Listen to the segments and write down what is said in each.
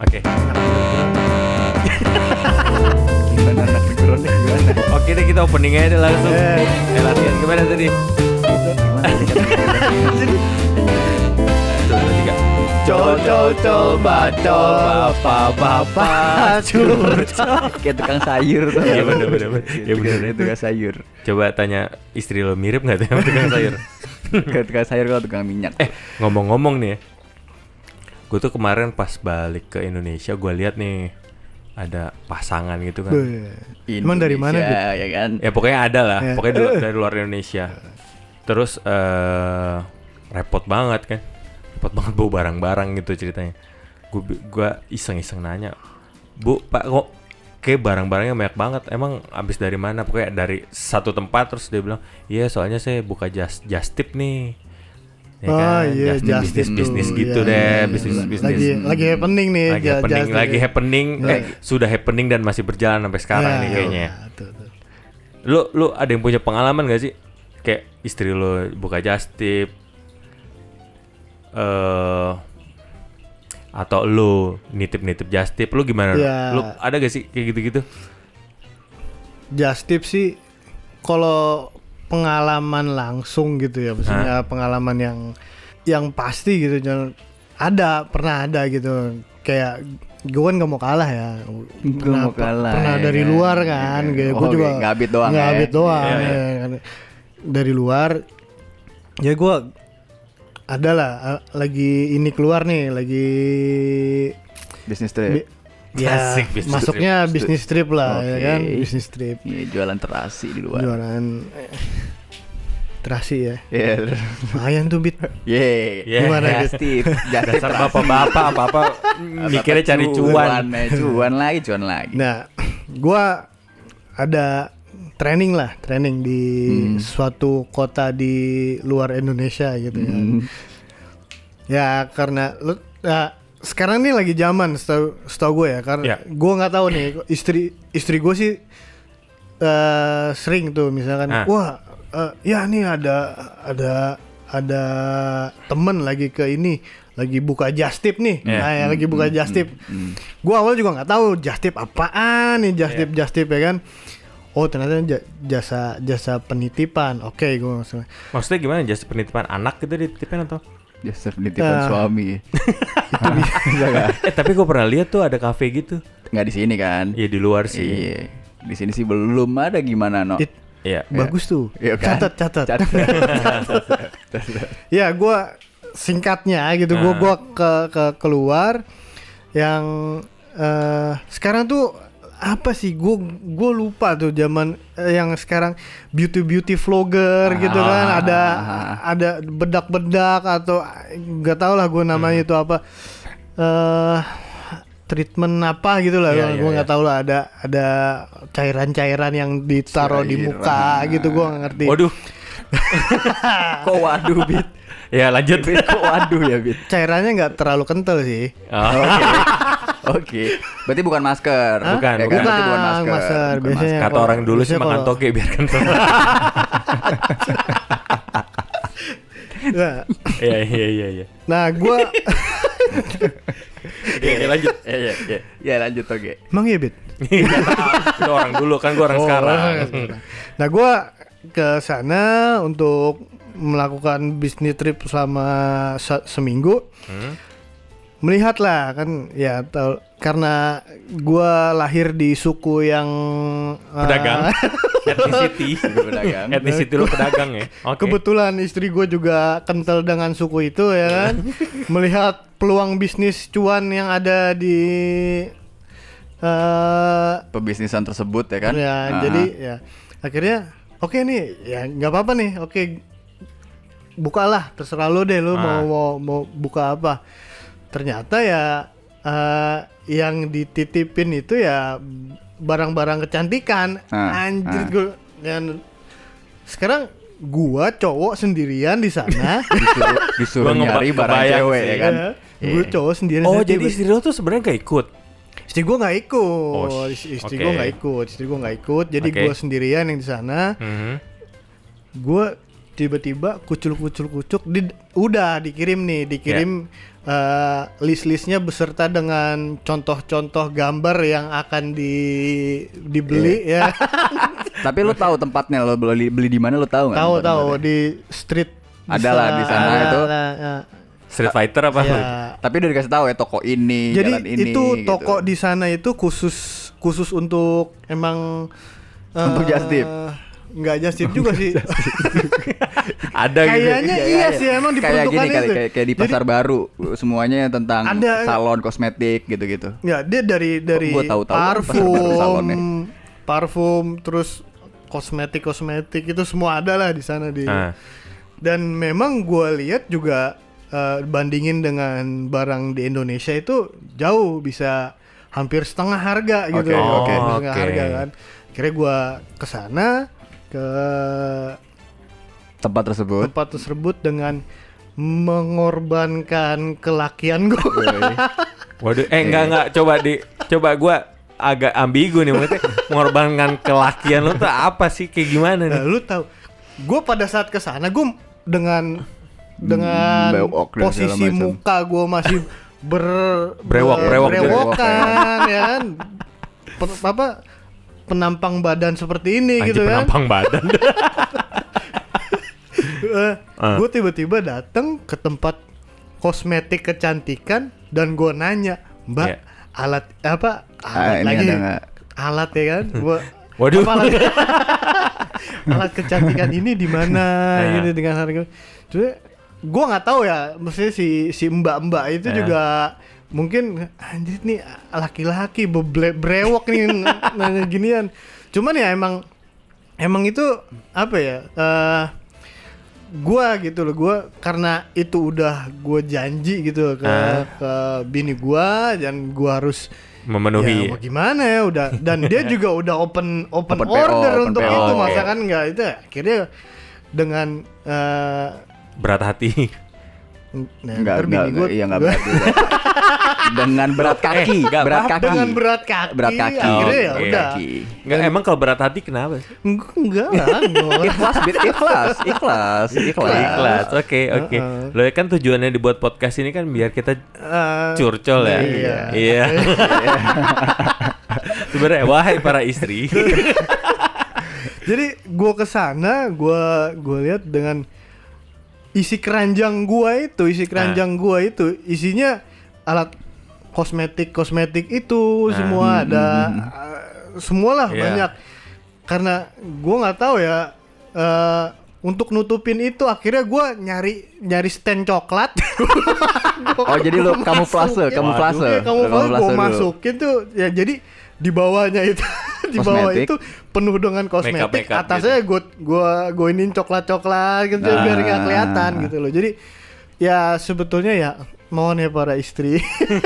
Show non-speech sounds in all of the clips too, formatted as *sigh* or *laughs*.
Oke. Gimana anak gimana? Oke deh kita opening aja deh langsung. Eh. Eh, latihan gimana tadi? Gimana sih kata-kata? Satu, dua, tiga. Col col col bacol bapak bapak curcol. Kayak tukang sayur tuh. Iya bener bener. Iya bener. Kayak tukang sayur. Coba tanya istri lo mirip nggak tuh sama tukang sayur? Kayak tukang sayur kalau tukang minyak. Eh ngomong-ngomong nih ya, gue tuh kemarin pas balik ke Indonesia gue lihat nih ada pasangan gitu kan. Beuh. Emang dari mana, Indonesia, ya kan? Ya pokoknya ada lah, Ya. pokoknya dari, *laughs* dari luar Indonesia. Terus eh repot banget kan, repot banget bawa barang-barang gitu ceritanya. Gue gua iseng-iseng nanya, bu pak kok kayak barang-barangnya banyak banget. Emang abis dari mana? Pokoknya dari satu tempat terus dia bilang, iya soalnya saya buka just just tip nih. Ya Oh kan? iya, Just tip, just bisnis tip bisnis tuh, gitu iya, deh, iya, bisnis iya. bisnis. Lagi lagi happening nih. lagi happening, just lagi tip. happening, Iya. eh sudah happening dan masih berjalan sampai sekarang Ya, nih kayaknya. iya, tuh, tuh. Lu lu ada yang punya pengalaman gak sih? Kayak istri lu buka just tip eh atau lu nitip-nitip just tip lu gimana? Ya. Lu ada gak sih kayak gitu-gitu? Just tip sih kalau pengalaman langsung gitu ya maksudnya pengalaman yang yang pasti gitu jangan ada pernah ada gitu kayak gue kan gak mau kalah ya pernah, mau kalah, pernah ya dari kan? luar Iya kan kan? kayak Oh, gue juga oke, nggak habit doang nggak ya? habit doang Iya, iya. ya kan. dari luar ya gue ada lah eh, lagi ini keluar nih lagi Bisnis trip. Ya Asik, bisnis masuknya bisnis trip lah ya Oke. kan bisnis trip Iya, jualan terasi di luar. jualan eh, terasi ya Iya. lumayan tuh bit Yeay. Yeah. Gimana. Just tip *laughs* Dasar bapak-bapak apa-apa mikirnya cari cuan. eh, cuan lagi, cuan lagi. nah gua ada training lah training di Hmm. suatu kota di luar Indonesia gitu ya Hmm. ya karena lu nah, sekarang nih lagi zaman setahu setahu gue ya karena Ya. gue nggak tahu nih istri istri gue sih eh sering tuh misalkan Ah. wah eh, ya nih ada ada ada temen lagi ke ini lagi buka just tip nih Ya. nah, ya, lagi buka just tip Hmm. gue awal juga nggak tahu just tip apaan nih just tip just tip ya kan oh ternyata ja- jasa jasa penitipan oke gue langsung Maksudnya gimana? Just penitipan anak gitu dititipin atau? Just penitipan Ah. suami. *laughs* itu bisa Bisa nggak? Eh tapi gue pernah lihat tuh ada kafe gitu. Nggak di sini kan? Ya di luar sih. Iya. Di sini sih belum ada gimana no. It- Iya. bagus tuh Iya kan? catat catat Catat. *laughs* ya gua singkatnya gitu gua Ah. gua ke ke keluar yang eh sekarang tuh apa sih gua gua lupa tuh zaman eh, yang sekarang beauty beauty vlogger gitu kan Ah. ada ada bedak-bedak atau nggak tahu lah gua namanya itu apa eh treatment apa gitu lah Iya, iya, gua nggak iya. tahu lah ada ada cairan-cairan yang ditaruh di muka gitu gua nggak ngerti Waduh. *laughs* Kok waduh bit? Ya lanjut. Bit kok waduh ya bit? cairannya nggak terlalu kental sih Oh. Oke. Oke. Berarti bukan masker. Hah? Bukan, Ya kan? bukan. Bukan Bukan masker. masker, Bukan biasanya- masker. Kata orang dulu sih makan kalau- toge biar kental. Nah, Iya iya iya iya. nah gua Oke, oke, lanjut. Iya iya iya. Ya lanjut oke. emang ya bit Itu orang dulu kan gue orang Oh, sekarang. orang sekarang. Nah, gua ke sana untuk melakukan bisnis trip selama se- seminggu. Hmm? Melihat lah kan ya tau, karena gua lahir di suku yang eh, Pedagang. *laughs* Ethnicity. Juga pedagang. Ethnicity lu pedagang ya. *laughs* Oke. Kebetulan istri gue juga kental dengan suku itu ya kan. *laughs* Melihat peluang bisnis cuan yang ada di eh Pebisnisan tersebut ya kan? ya Ah. jadi ya akhirnya oke nih ya nggak apa-apa nih oke bukalah terserah lo deh lo mau Ah. mau mau buka apa ternyata ya eh, yang dititipin itu ya barang-barang kecantikan Ah, anjir ah. gue dan sekarang gua cowok sendirian di sana *laughs* disuruh disuruh Gua nyari barang cewek ya kan? gue cowok sendirian Oh jadi istri lo tuh sebenarnya gak ikut. Istri gue nggak ikut, Oh, istri oke. gue nggak ikut, istri gue nggak ikut. Jadi Oke. gue sendirian yang di sana. Mhm. Gue tiba-tiba kucul-kucul-kucul di, udah dikirim nih dikirim eh, list-listnya beserta dengan contoh-contoh gambar yang akan di dibeli ya *laughs* Tapi lu tahu tempatnya lo beli beli di mana lu tahu nggak? tahu tahu di street Ada lah di sana ada itu. lah, ya. Street Fighter apa? Ya. Tapi udah dikasih tahu ya toko ini, Jadi jalan ini. itu gitu. toko di sana itu khusus khusus untuk emang Untuk eh, just tip? Nggak just tip juga sih. *laughs* Ada gitu. Kayaknya Iya, iya iya. sih emang kayak gini itu. kayak, kayak di Jadi, pasar baru semuanya tentang Ada- salon kosmetik gitu-gitu. Ya dia dari dari gua tahu-tahu *laughs* pasar baru parfum, salonnya. parfum terus kosmetik kosmetik itu semua ada lah di sana di. Ah. Dan memang gua lihat juga eh, bandingin dengan barang di Indonesia itu jauh bisa hampir setengah harga gitu. Oke, oke. Hampir setengah Oke. harga kan. Kira gua ke sana ke Tempat tersebut. tempat tersebut dengan mengorbankan kelakian gue. Waduh, eh enggak enggak. Coba di coba gua agak ambigu nih maksudnya. Mengorbankan kelakian lo tuh apa sih? Kayak gimana nih? Nah, lu tahu, gue pada saat ke sana gue dengan dengan bewok posisi muka gue masih ber Brewok, brewok, brewokan ya. kan? Pen- apa penampang badan seperti ini Anjir gitu kan penampang badan. *laughs* Ah. gue tiba-tiba datang ke tempat kosmetik kecantikan dan gue nanya mbak Iya. alat apa Ah, alat ini lagi alat ya kan gua Waduh. apa alat, *laughs* alat kecantikan ini di mana Nah. gitu dengan harga Jadi gue nggak tahu ya maksudnya si si mbak-mbak itu Nah. juga mungkin anjir nih laki-laki brewok nih *laughs* nanya ginian cuman ya emang emang itu apa ya eh gua gitu loh gua karena itu udah gua janji gitu ke Ah. ke bini gua dan gua harus Memenuhi. ya gimana ya udah dan dia *laughs* juga udah open open, Open PO, order open untuk PO, itu oke. masa kan nggak itu akhirnya dengan eh Berat hati. Nah, Enggak, ntar enggak, bini gua- enggak, iya enggak berat juga. *laughs* Dengan berat kaki, Eh, enggak berat kaki. dengan berat kaki Berat kaki. akhirnya ya Oke. udah Kaki. Enggak emang kalau berat hati kenapa sih? enggak enggak lah. *laughs* Ikhlas, ikhlas, ikhlas, ikhlas. Ikhlas. Oke, oke. Lo kan tujuannya dibuat podcast ini kan biar kita Eh, curcol ya. iya. Iya. *laughs* Sebenarnya wahai para istri. Jadi gua ke sana, gua gua lihat dengan isi keranjang gua itu, isi keranjang gua itu isinya alat kosmetik kosmetik itu Nah. semua ada uh, semualah Iya. banyak. Karena gua nggak tahu ya eh, untuk nutupin itu akhirnya gua nyari nyari stand coklat. *laughs* Oh, jadi lu kamuflase, kamuflase. Iya, kamu Kamuflase gue dulu. masukin tuh ya jadi di bawahnya itu *laughs* di bawah Kosmetik. itu penuh dengan kosmetik Makeup-makeup atasnya gue gua gua iniin coklat coklat gitu Nah. biar nggak kelihatan gitu loh jadi ya sebetulnya ya mohon ya para istri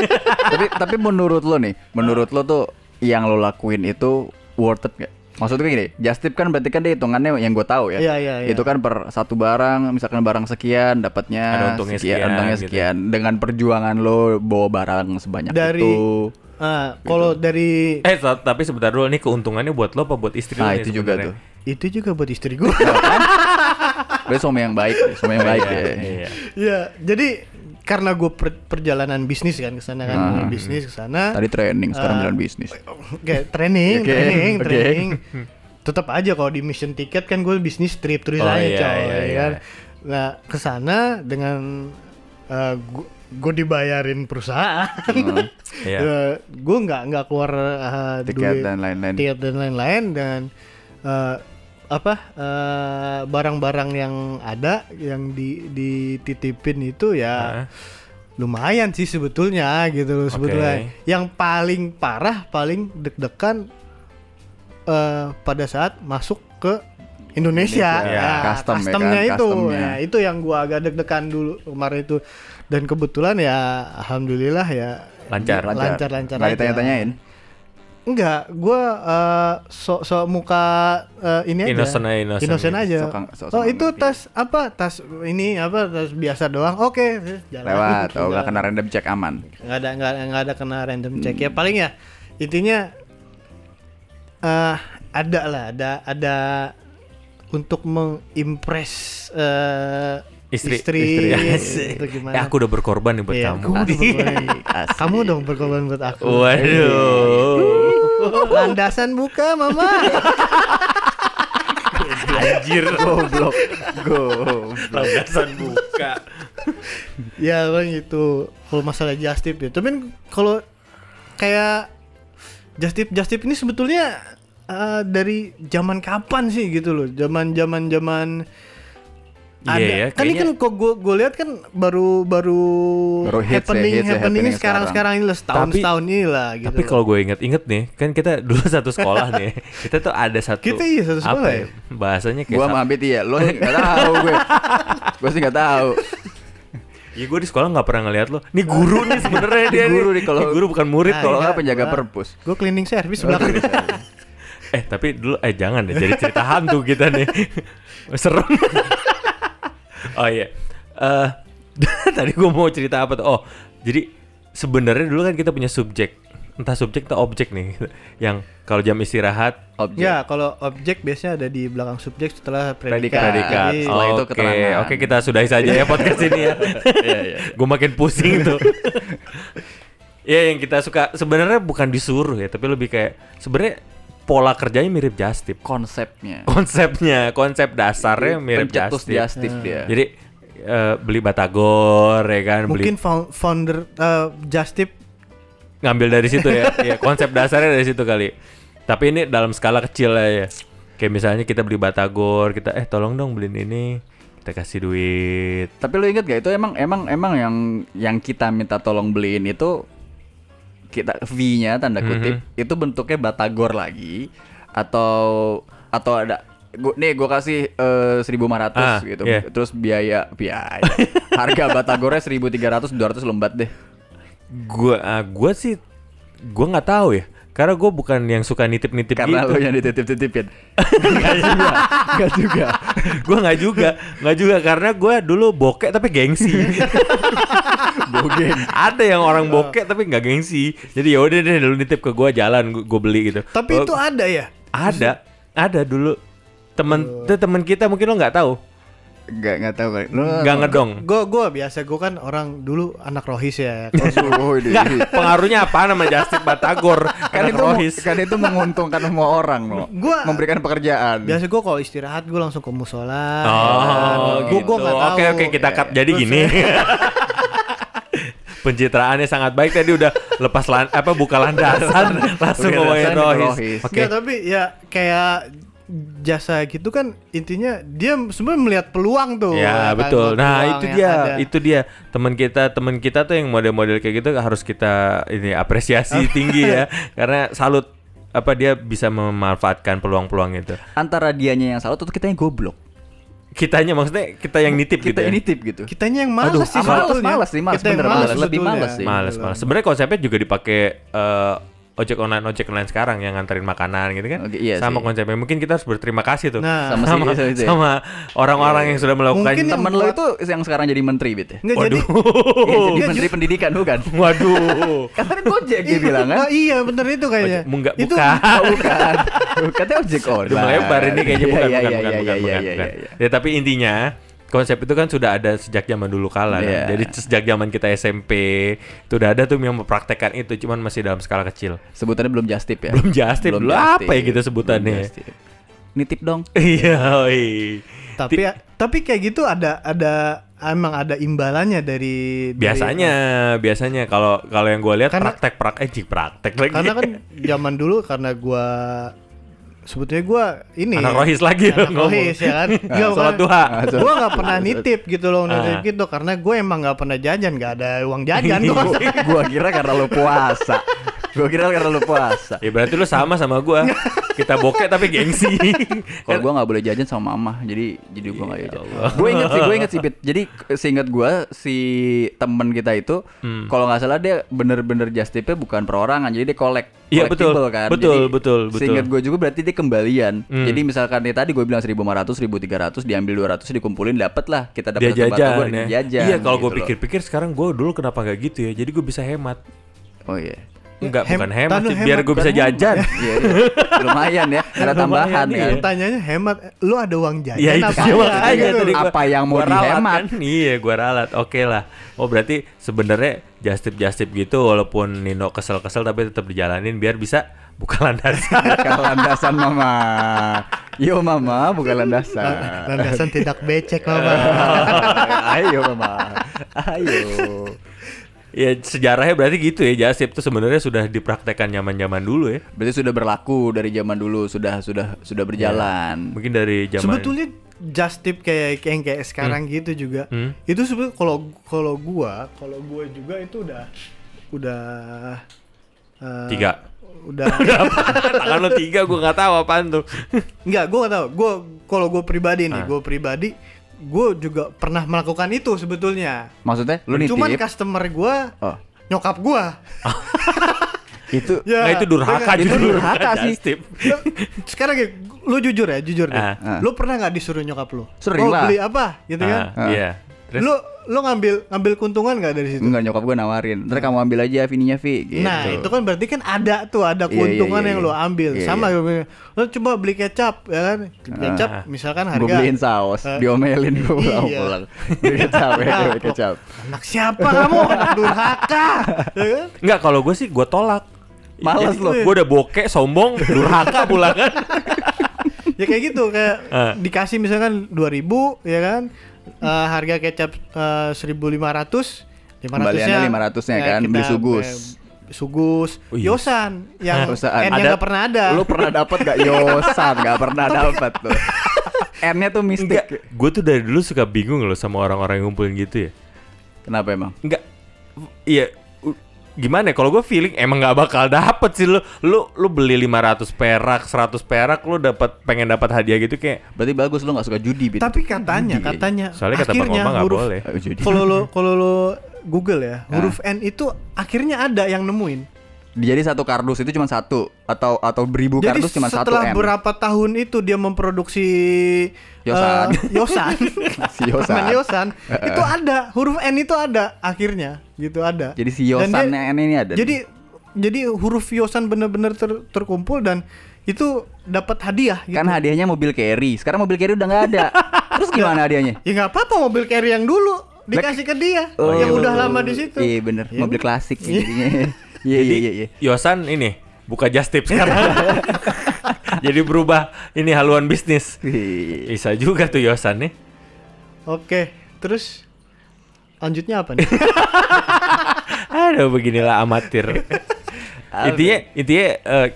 *laughs* tapi tapi menurut lo nih, menurut lo tuh yang lo lakuin itu worth it gak? Maksudnya gini, just tip kan berarti kan dia hitungannya yang gue tahu ya. Iya, iya, iya. Itu kan per satu barang, misalkan barang sekian, Ada dapatnya untungnya sekian, sekian, untungnya gitu. sekian. Dengan perjuangan lo bawa barang sebanyak Dari- itu. Ah, kalau dari eh so- tapi sebentar dulu nih keuntungannya buat lo apa buat istri lo Nah, nih itu juga tuh. itu juga buat istri gue Berarti suami yang baik, suami yang baik Iya, ya. iya. ya jadi karena gue perjalanan bisnis kan ke sana kan Ah. bisnis ke sana Tadi training, sekarang Ah. bilang bisnis. *laughs* Oke, training, Oke, training, *laughs* oke. training. Tetap aja kalau di mission ticket kan gue bisnis trip terus Oh, aja iya, coy, iya, ya iya. kan. Nah, ke sana dengan gue dibayarin perusahaan. *laughs* Iya. gue nggak nggak keluar uh, Tiket duit, dan lain-lain. tiket dan lain-lain dan uh, apa uh, barang-barang yang ada yang di dititipin itu ya Ah. lumayan sih sebetulnya gitu loh sebetulnya. Yang paling parah, paling deg-degan eh pada saat masuk ke Indonesia, Indonesia, Ya, custom ya customnya kan, itu, customnya. ya, itu yang gua agak deg-degan dulu kemarin itu. Dan kebetulan ya, alhamdulillah ya Lancar. lancar, lancar Nggak aja. ditanya-tanyain. Enggak, gua eh, sok sok muka eh, ini aja. Innocent aja, innocent. aja. Sok- sok- oh sok itu ngerti. tas apa? Tas ini apa? Tas biasa doang. Oke, jalan. Lewat, oh nggak Jalan. kena random check aman. nggak ada nggak nggak ada kena random check ya paling ya intinya eh ada lah ada ada untuk mengimpress eh, Istri- istri, istri. Itu *laughs* gimana? Eh, aku udah berkorban nih buat Iya, kamu. *laughs* kamu udah berkorban. Kamu dong berkorban buat aku. Waduh. Landasan buka, mama. *laughs* Anjir. Goblok. Goblok. Landasan buka. ya bang itu kalau masalah just tip ya. Tapi kalau kayak just tip just tip ini sebetulnya eh, dari zaman kapan sih gitu loh? Zaman zaman zaman Iya ada ya, kan ini kan kok gue gue lihat kan baru baru, Baru hits ya, happening hits ya, happening happening sekarang sekarang ini lah setahun Tapi- setahun ini lah gitu. Tapi kalau gue inget-inget nih, kan kita *laughs* dulu satu sekolah nih. Kita tuh ada satu Kita iya satu sekolah apa ya? Bahasanya kayak sama Abid iya, lo nggak tahu gue. *laughs* Gue sih nggak tahu. Ya gue di sekolah nggak pernah ngeliat lo. Nih guru nih sebenarnya dia. Guru nih. kalau- guru bukan murid Nah, kalau. Kalau iya, nggak penjaga gua- perpus. gue cleaning service belakang. *laughs* Eh tapi dulu eh jangan deh jadi cerita hantu kita nih. Serem. Oh iya. Eh *laughs* tadi gue mau cerita apa tuh? Oh, jadi sebenarnya dulu kan kita punya subjek. Entah subjek atau objek nih yang kalau jam istirahat Objek. ya kalau objek biasanya ada di belakang subjek setelah predikat. Predikat. predikat. Jadi, Setelah itu Oke, keterangan. Oke, kita sudahi saja ya podcast ini ya. *laughs* Iya, iya. Gue makin pusing tuh. *laughs* ya yang kita suka sebenarnya bukan disuruh ya, tapi lebih kayak sebenarnya pola kerjanya mirip just tip. Konsepnya. *laughs* Konsepnya, konsep dasarnya mirip Pencetus just tip. just tip dia. Jadi eh, beli batagor ya kan, mungkin beli found- founder eh, just tip ngambil dari situ ya. *laughs* ya konsep dasarnya dari situ kali. Tapi ini dalam skala kecil lah ya. Kayak misalnya kita beli batagor, kita eh tolong dong beliin ini, kita kasih duit. Tapi lu inget gak itu emang emang emang yang yang kita minta tolong beliin itu kita V-nya tanda kutip itu bentuknya batagor lagi atau atau ada gua, nih gue kasih eh, 1.500 Ah, gitu iya. terus biaya biaya *laughs* harga batagornya 1.300 200 lembat deh Gua ah, gua sih gua nggak tahu ya. Karena gue bukan yang suka nitip-nitip karena gitu. lu yang dititip-titipin. *laughs* Enggak juga. Enggak juga. Gue nggak juga, nggak juga. Karena gue dulu bokek tapi gengsi. *laughs* bogeng. Ada yang orang bokek tapi nggak gengsi. Jadi ya udah deh dulu nitip ke gue jalan, gue beli gitu. tapi Oh, itu ada ya? Ada, ada dulu. Temen tuh temen kita mungkin lo nggak tahu, Enggak enggak tahu kali lu nggak ngedong. gue gue biasa gue kan orang dulu anak rohis ya *laughs* Oh. Nggak, pengaruhnya apa nama Justin Batagor? kan itu rohis. kan itu menguntungkan semua orang loh Gua- memberikan pekerjaan biasa gue kalau istirahat gue langsung ke musola Oh, gue gitu. gue nggak tahu Oke oke kita cut. Jadi gini. *laughs* *laughs* Pencitraannya sangat baik tadi udah lepas lan apa buka landasan langsung ngomongin Rohis. Rohis. Oke. Nggak, tapi ya kayak jasa gitu kan intinya dia sebenarnya melihat peluang tuh Ya kan, betul. Nah peluang itu dia, ada. itu dia teman kita, teman kita tuh yang model-model kayak gitu harus kita ini apresiasi tinggi ya, *laughs* karena salut apa dia bisa memanfaatkan peluang-peluang itu. antara dianya yang salah atau kita yang goblok Kitanya maksudnya kita yang nitip gitu. kita ya? ini tip gitu kitanya yang Aduh, sih sebetulnya. males sih, Kita yang bener, males, lebih males sih. Males, males. Sebenarnya konsepnya juga dipakai eh, ojek online ojek online sekarang yang nganterin makanan gitu kan. Oke, iya sama sih. konsepnya. Mungkin kita harus berterima kasih tuh. Nah, Sama sama si- sama orang-orang yang sudah melakukan Mungkin yang temen lo itu yang sekarang jadi menteri ya Nggak, jadi Iya, jadi Iya, menteri pendidikan bukan Waduh. *laughs* tadi gojek dia bilang kan Oh, iya bener itu kayaknya Ojek- Enggak, itu bukan. oh, bukan katanya ojek online Udah melebar ini kayaknya bukan, Iya, bukan, iya, bukan, iya, bukan, iya, bukan, iya, bukan. iya, iya. Ya tapi intinya konsep itu kan sudah ada sejak zaman dulu kala kan. Iya. Jadi sejak zaman kita SMP itu udah ada tuh yang mempraktekkan itu, cuman masih dalam skala kecil. sebutannya belum just tip ya Belum just tip, Belum dulu just apa ya gitu sebutannya? Belum nitip dong *laughs* Iya, oi. tapi tapi kayak gitu ada ada emang ada imbalannya dari, dari- biasanya biasanya kalau kalau yang gue lihat praktek praktek eh praktek lagi karena kan *laughs* zaman dulu karena gua sebetulnya gua ini anak rohis lagi anak ngomong. rohis ya kan? Ah, *laughs* Nggak, sholat duha. Gue nggak pernah nitip gitu loh nitip Ah. gitu. Karena gue emang nggak pernah jajan nggak ada uang jajan *laughs* tuh gua. kira karena lo puasa *laughs* gua kira karena lo puasa ya berarti lu sama sama gue kita bokek tapi gengsi Kalau gua nggak boleh jajan sama mama, jadi jadi gua nggak Ya jajan. Gue inget sih, gue inget sih, Pit. Jadi seingat gua si temen kita itu, Hmm. kalau nggak salah dia bener-bener just tipnya bukan perorangan, jadi dia kolek. Iya, betul. kan. Betul, Jadi, betul, betul. Seingat gue juga berarti dia kembalian. Hmm. Jadi misalkan nih tadi gue bilang 1500, 1300, diambil 200 dikumpulin dapat lah kita dapat jajan batagor, ya jajan. iya kalau gue gitu loh. pikir-pikir sekarang gue dulu kenapa nggak gitu ya jadi gue bisa hemat Oh iya. Enggak, Hem- bukan hemat sih, biar gue bisa jajan. *laughs* Iya, iya. lumayan ya ada tambahan iya. ya Pertanyaannya hemat, lu ada uang jajan Ya itu apa makanya Gitu. tadi gua, Apa yang mau gua dihemat? kan? Iya, gua ralat. Oke lah. Oh, berarti sebenarnya justip justip gitu walaupun Nino kesel-kesel tapi tetap dijalanin biar bisa buka landasan. *laughs* bukan landasan mama yo mama bukan landasan Landasan tidak becek *laughs* mama. ayo mama ayo ya sejarahnya berarti gitu ya justip tuh sebenarnya sudah dipraktekkan zaman-zaman dulu ya. berarti sudah berlaku dari zaman dulu sudah sudah sudah berjalan Mungkin dari zaman Sebetulnya just tip kayak kayak kayak sekarang gitu juga. Hmm. Itu sebetulnya kalau kalau gua, kalau gua juga itu udah udah eh, tiga. Udah *laughs* Tangan lo tiga gue nggak tahu apaan tuh. Enggak, gua gak tahu. Gua kalau gua pribadi nih, Ah. gua pribadi gua juga pernah melakukan itu sebetulnya. maksudnya lu nitip Cuman customer gua oh nyokap gua. *laughs* itu Ya, Nah, itu durhaka. Itu durhaka sih. Lu- Sekarang gini, lu jujur ya, jujur deh. Ah. Ah. Lu pernah nggak disuruh nyokap lu? Sering oh, lah. beli apa? Gitu kan? Ah, Iya. Terus Lu lu ngambil ngambil keuntungan nggak dari situ? enggak nyokap gue nawarin ntar kamu ambil aja Vininya Vi gitu. Nah, itu kan berarti kan ada tuh ada Iya, keuntungan iya, iya, yang iya. lo ambil. Iya, Sama iya. lo coba beli kecap ya kan? Kecap Ah. misalkan gue harga beliin saus Eh, diomelin gue pulang iya. pulang beli kecap ya Nah, beli kecap Anak siapa kamu? Anak durhaka. Ya kan? Enggak, kalau gue sih gue tolak. Males lo. Gue udah bokek, sombong, durhaka pula kan. ya kayak gitu kayak Ah. dikasih misalkan 2000 ya kan? Eh, harga kecap eh, 1500 Kembaliannya 500-nya kan, beli sugus. eh, sugus, Oh, iya. yosan yang Yosan. N-nya Ada- nggak pernah ada. lu pernah dapet gak yosan gak pernah dapet tuh N-nya tuh mistik Gue tuh dari dulu suka bingung loh sama orang-orang yang ngumpulin gitu ya. kenapa emang Enggak, iya. Gimana ya? Kalau gue feeling emang nggak bakal dapet sih lu lu lu beli 500 perak 100 perak lu dapat pengen dapat hadiah gitu kayak berarti bagus lu gak suka judi Bit. Tapi katanya, Judi. katanya soalnya kata bang akhirnya Oma nggak huruf boleh Oh, kalau lo kalau lo *laughs* Google ya, Ah. huruf N itu akhirnya ada yang nemuin. Jadi satu kardus itu cuma satu atau atau beribu Jadi kardus cuma satu setelah N berapa tahun itu dia memproduksi Yosan. eh, yosan, *laughs* *laughs* Si Yosan. yosan, itu ada huruf N itu ada akhirnya gitu ada. jadi si yosan dia- N ini ada. Jadi jadi huruf yosan benar-benar ter- terkumpul dan itu dapat hadiah gitu. kan hadiahnya mobil carry. Sekarang mobil carry udah nggak ada. *laughs* Terus gimana hadiahnya? Ya nggak apa-apa mobil carry yang dulu. Dikasih ke dia Oh, yang iya, udah lama di situ. iya bener. Iya, mobil klasik jadinya iya iya iya iya Yosan ini buka just tip sekarang *laughs* jadi berubah ini haluan bisnis Wih. bisa juga tuh Yosan nih Oke, terus lanjutnya apa nih? *laughs* aduh beginilah amatir intinya intinya eh,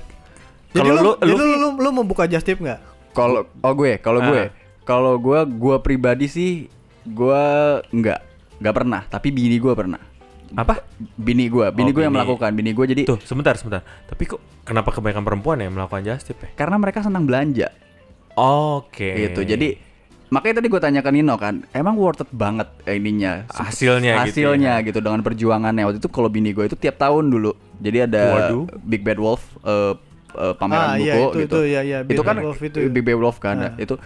Jadi kalau lu, lu jadi lu lu, lu, lu mau buka just tip nggak? Kalau oh gue, kalau gue, Ah. kalau gue, gue pribadi sih, gue nggak, nggak pernah. Tapi bini gue pernah. Apa Bini gue, bini Oh, gue yang melakukan. Bini gue jadi tuh sebentar sebentar tapi kok kenapa kebanyakan perempuan ya melakukan just tip ya karena mereka senang belanja, oke gitu. Jadi makanya tadi gue tanya ke Nino kan, emang worth it banget eh, ininya, Hasilnya gitu hasilnya ya. gitu dengan perjuangannya. Waktu itu kalau bini gue itu tiap tahun dulu, jadi ada Waduh. Big Bad Wolf. eh, eh, pameran Ah, buku iya, itu- gitu. itu, iya, iya, Big itu kan Wolf itu. Big Bad Wolf kan. Ah. Itu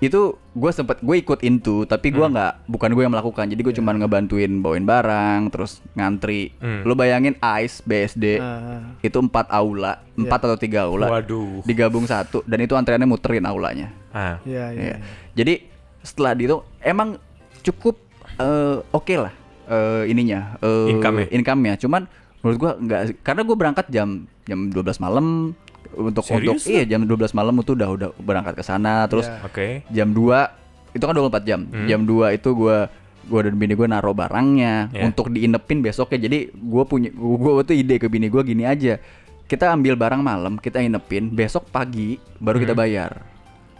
itu gue sempet gue ikut into tapi Hmm. gue nggak bukan gue yang melakukan jadi gue Iya. cuman ngebantuin bawain barang terus ngantri Hmm. lu bayangin ICE BSD Ah. itu empat aula empat atau tiga aula Waduh. digabung satu dan itu antreannya muterin aulanya ah Iya, iya. Iya. jadi setelah itu emang cukup eh, oke lah eh, ininya eh, Income-nya. income-nya cuman menurut gua nggak karena gue berangkat jam jam 12 malam untuk untuk Serius iya jam 12 malam itu udah udah berangkat ke sana terus Iya. oke jam 2 itu kan 24 jam. Hmm. Jam 2 itu gua gua dan bini gue naruh barangnya Iya. untuk diinepin besoknya. Jadi gua punya gua tuh ide ke bini gua gini aja. Kita ambil barang malam, kita inepin, besok pagi baru kita Hmm. bayar.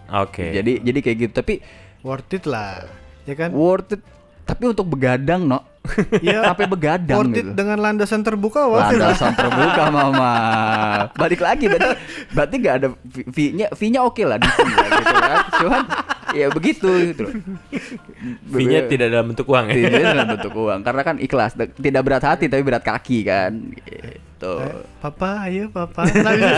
oke Jadi jadi kayak gitu. Tapi Worth it lah. Ya kan? worth it tapi untuk begadang, no. Iya. *laughs* Sampai begadang Worth it gitu. dengan landasan terbuka lah. Landasan terbuka mama. Balik lagi berarti berarti nggak ada fee- fee-nya fee-nya oke lah di sini ya, gitu kan. Cuman ya begitu gitu. fee-nya tidak dalam bentuk uang ya Tidak dalam bentuk uang karena kan ikhlas tidak berat hati tapi berat kaki kan gitu. Eh, papa, ayo papa.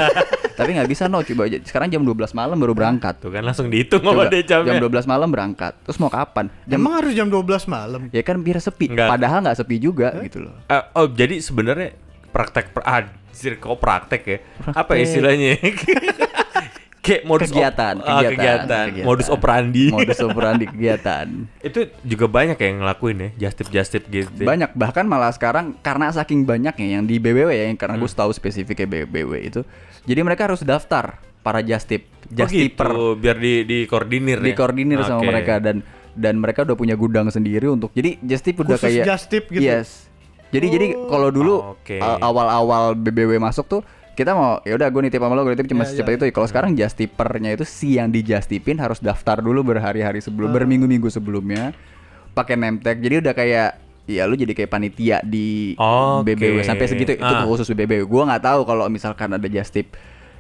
*laughs* Tapi nggak bisa no coba aja sekarang jam 12 malam baru berangkat tuh kan langsung dihitung sama Coba, dia jamnya jam 12 malam berangkat terus mau kapan jam Emang harus jam 12 malam? ya kan biar sepi Nggak. padahal nggak sepi juga gitu loh Eh, oh jadi sebenarnya praktek per- ah, Circle praktek ya. Apa istilahnya? *laughs* Kayak modus op- Kegiatan, ah, kegiatan, kegiatan, kegiatan. modus operandi. modus operandi kegiatan. *laughs* itu juga banyak yang ngelakuin ya, just tip just tip gitu. Banyak bahkan malah sekarang karena saking banyaknya yang di BBW ya yang karena Hmm. gue tahu spesifiknya BBW itu. Jadi mereka harus daftar para just tip, Oh gitu, biar di di koordinir ya. dikoordinir sama Oke. mereka dan dan mereka udah punya gudang sendiri untuk jadi just tip udah Khusus kayak just tip gitu? Yes. Jadi jadi kalau dulu a- awal-awal BBW masuk tuh kita mau ya udah gue nitip sama lo gue nitip cuma Ya, secepat ya. itu kalau sekarang just tippernya itu si yang di just tipin harus daftar dulu berhari-hari sebelum berminggu-minggu sebelumnya pakai name tag jadi udah kayak ya lu jadi kayak panitia di Oke. BBW sampai segitu itu Ah. khusus BBW gue nggak tahu kalau misalkan ada just tip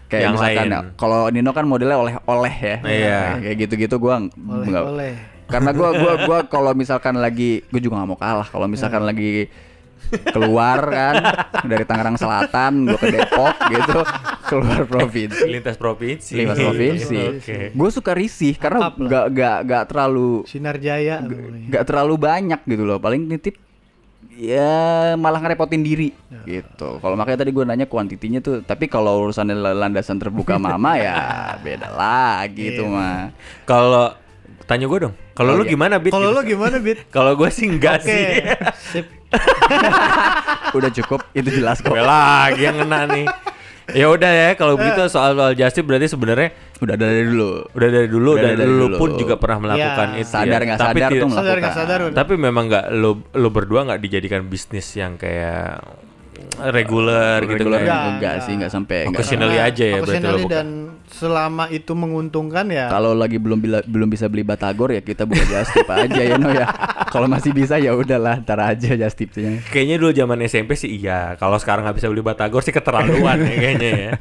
kayak Yang misalkan lain. ya, kalau Nino kan modelnya oleh-oleh ya Iya. kayak gitu-gitu gue nggak karena gua gua gua *laughs* kalau misalkan lagi gue juga nggak mau kalah kalau misalkan lagi keluar kan dari Tangerang Selatan gue ke Depok gitu. Keluar provinsi. Lintas provinsi. lintas provinsi. Oke. gue suka risih karena nggak nggak nggak terlalu Sinar Jaya nggak terlalu banyak gitu loh. Paling nitip ya malah ngerepotin diri gitu. Kalau makanya tadi gue nanya kuantitinya tuh tapi kalau urusannya landasan terbuka mama ya beda lagi tuh mah Kalau tanya gue dong, kalau Oh, lu iya. gimana bit? Kalau lo gimana, Bit? *laughs* Kalau gue sih enggak Oke. sih. Sip. *laughs* udah cukup itu jelas kok Gue lagi yang kena nih. Ya udah ya, kalau begitu soal soal just tip berarti sebenarnya udah dari dulu udah dari dulu Udah dan dari lu dulu. pun juga pernah melakukan Ya. itu. sadar ya. nggak Tapi sadar tidak- tuh Sadar nggak melakukan sadar udah. Tapi memang nggak lo lo berdua nggak dijadikan bisnis yang kayak reguler gitu reguler kan. Enggak, enggak enggak. sih enggak sampai enggak Occasionally aja ya berarti lo dan selama itu menguntungkan ya. kalau lagi belum bila- belum bisa beli batagor ya kita buka just tip aja ya no ya kalau masih bisa ya udahlah ntar aja just tipnya Kayaknya dulu zaman SMP sih iya. Kalau sekarang nggak bisa beli batagor sih keterlaluan ya kayaknya ya.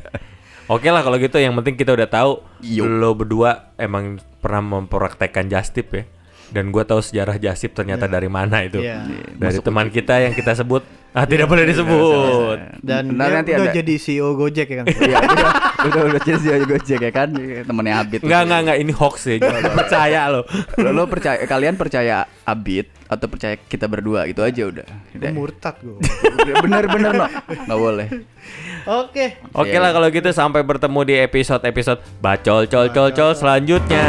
Oke lah kalau gitu yang penting kita udah tahu Yo. lo berdua emang pernah mempraktekkan just tip ya. Dan gua tahu sejarah just tip ternyata dari mana itu. Iya. Dari teman kita yang kita sebut ah tidak boleh disebut. Dan dia nanti udah ada- jadi CEO Gojek ya kan. Iya udah udah udah jadi sih gojek ya kan temennya Abid Enggak enggak enggak ini hoax ya. Jangan percaya lo. lo, lo percaya kalian percaya Abid atau percaya kita berdua itu aja udah Udah. Murtad gue. bener-bener no nggak boleh Oke. Oke lah kalau gitu sampai bertemu di episode-episode bacol col col col selanjutnya.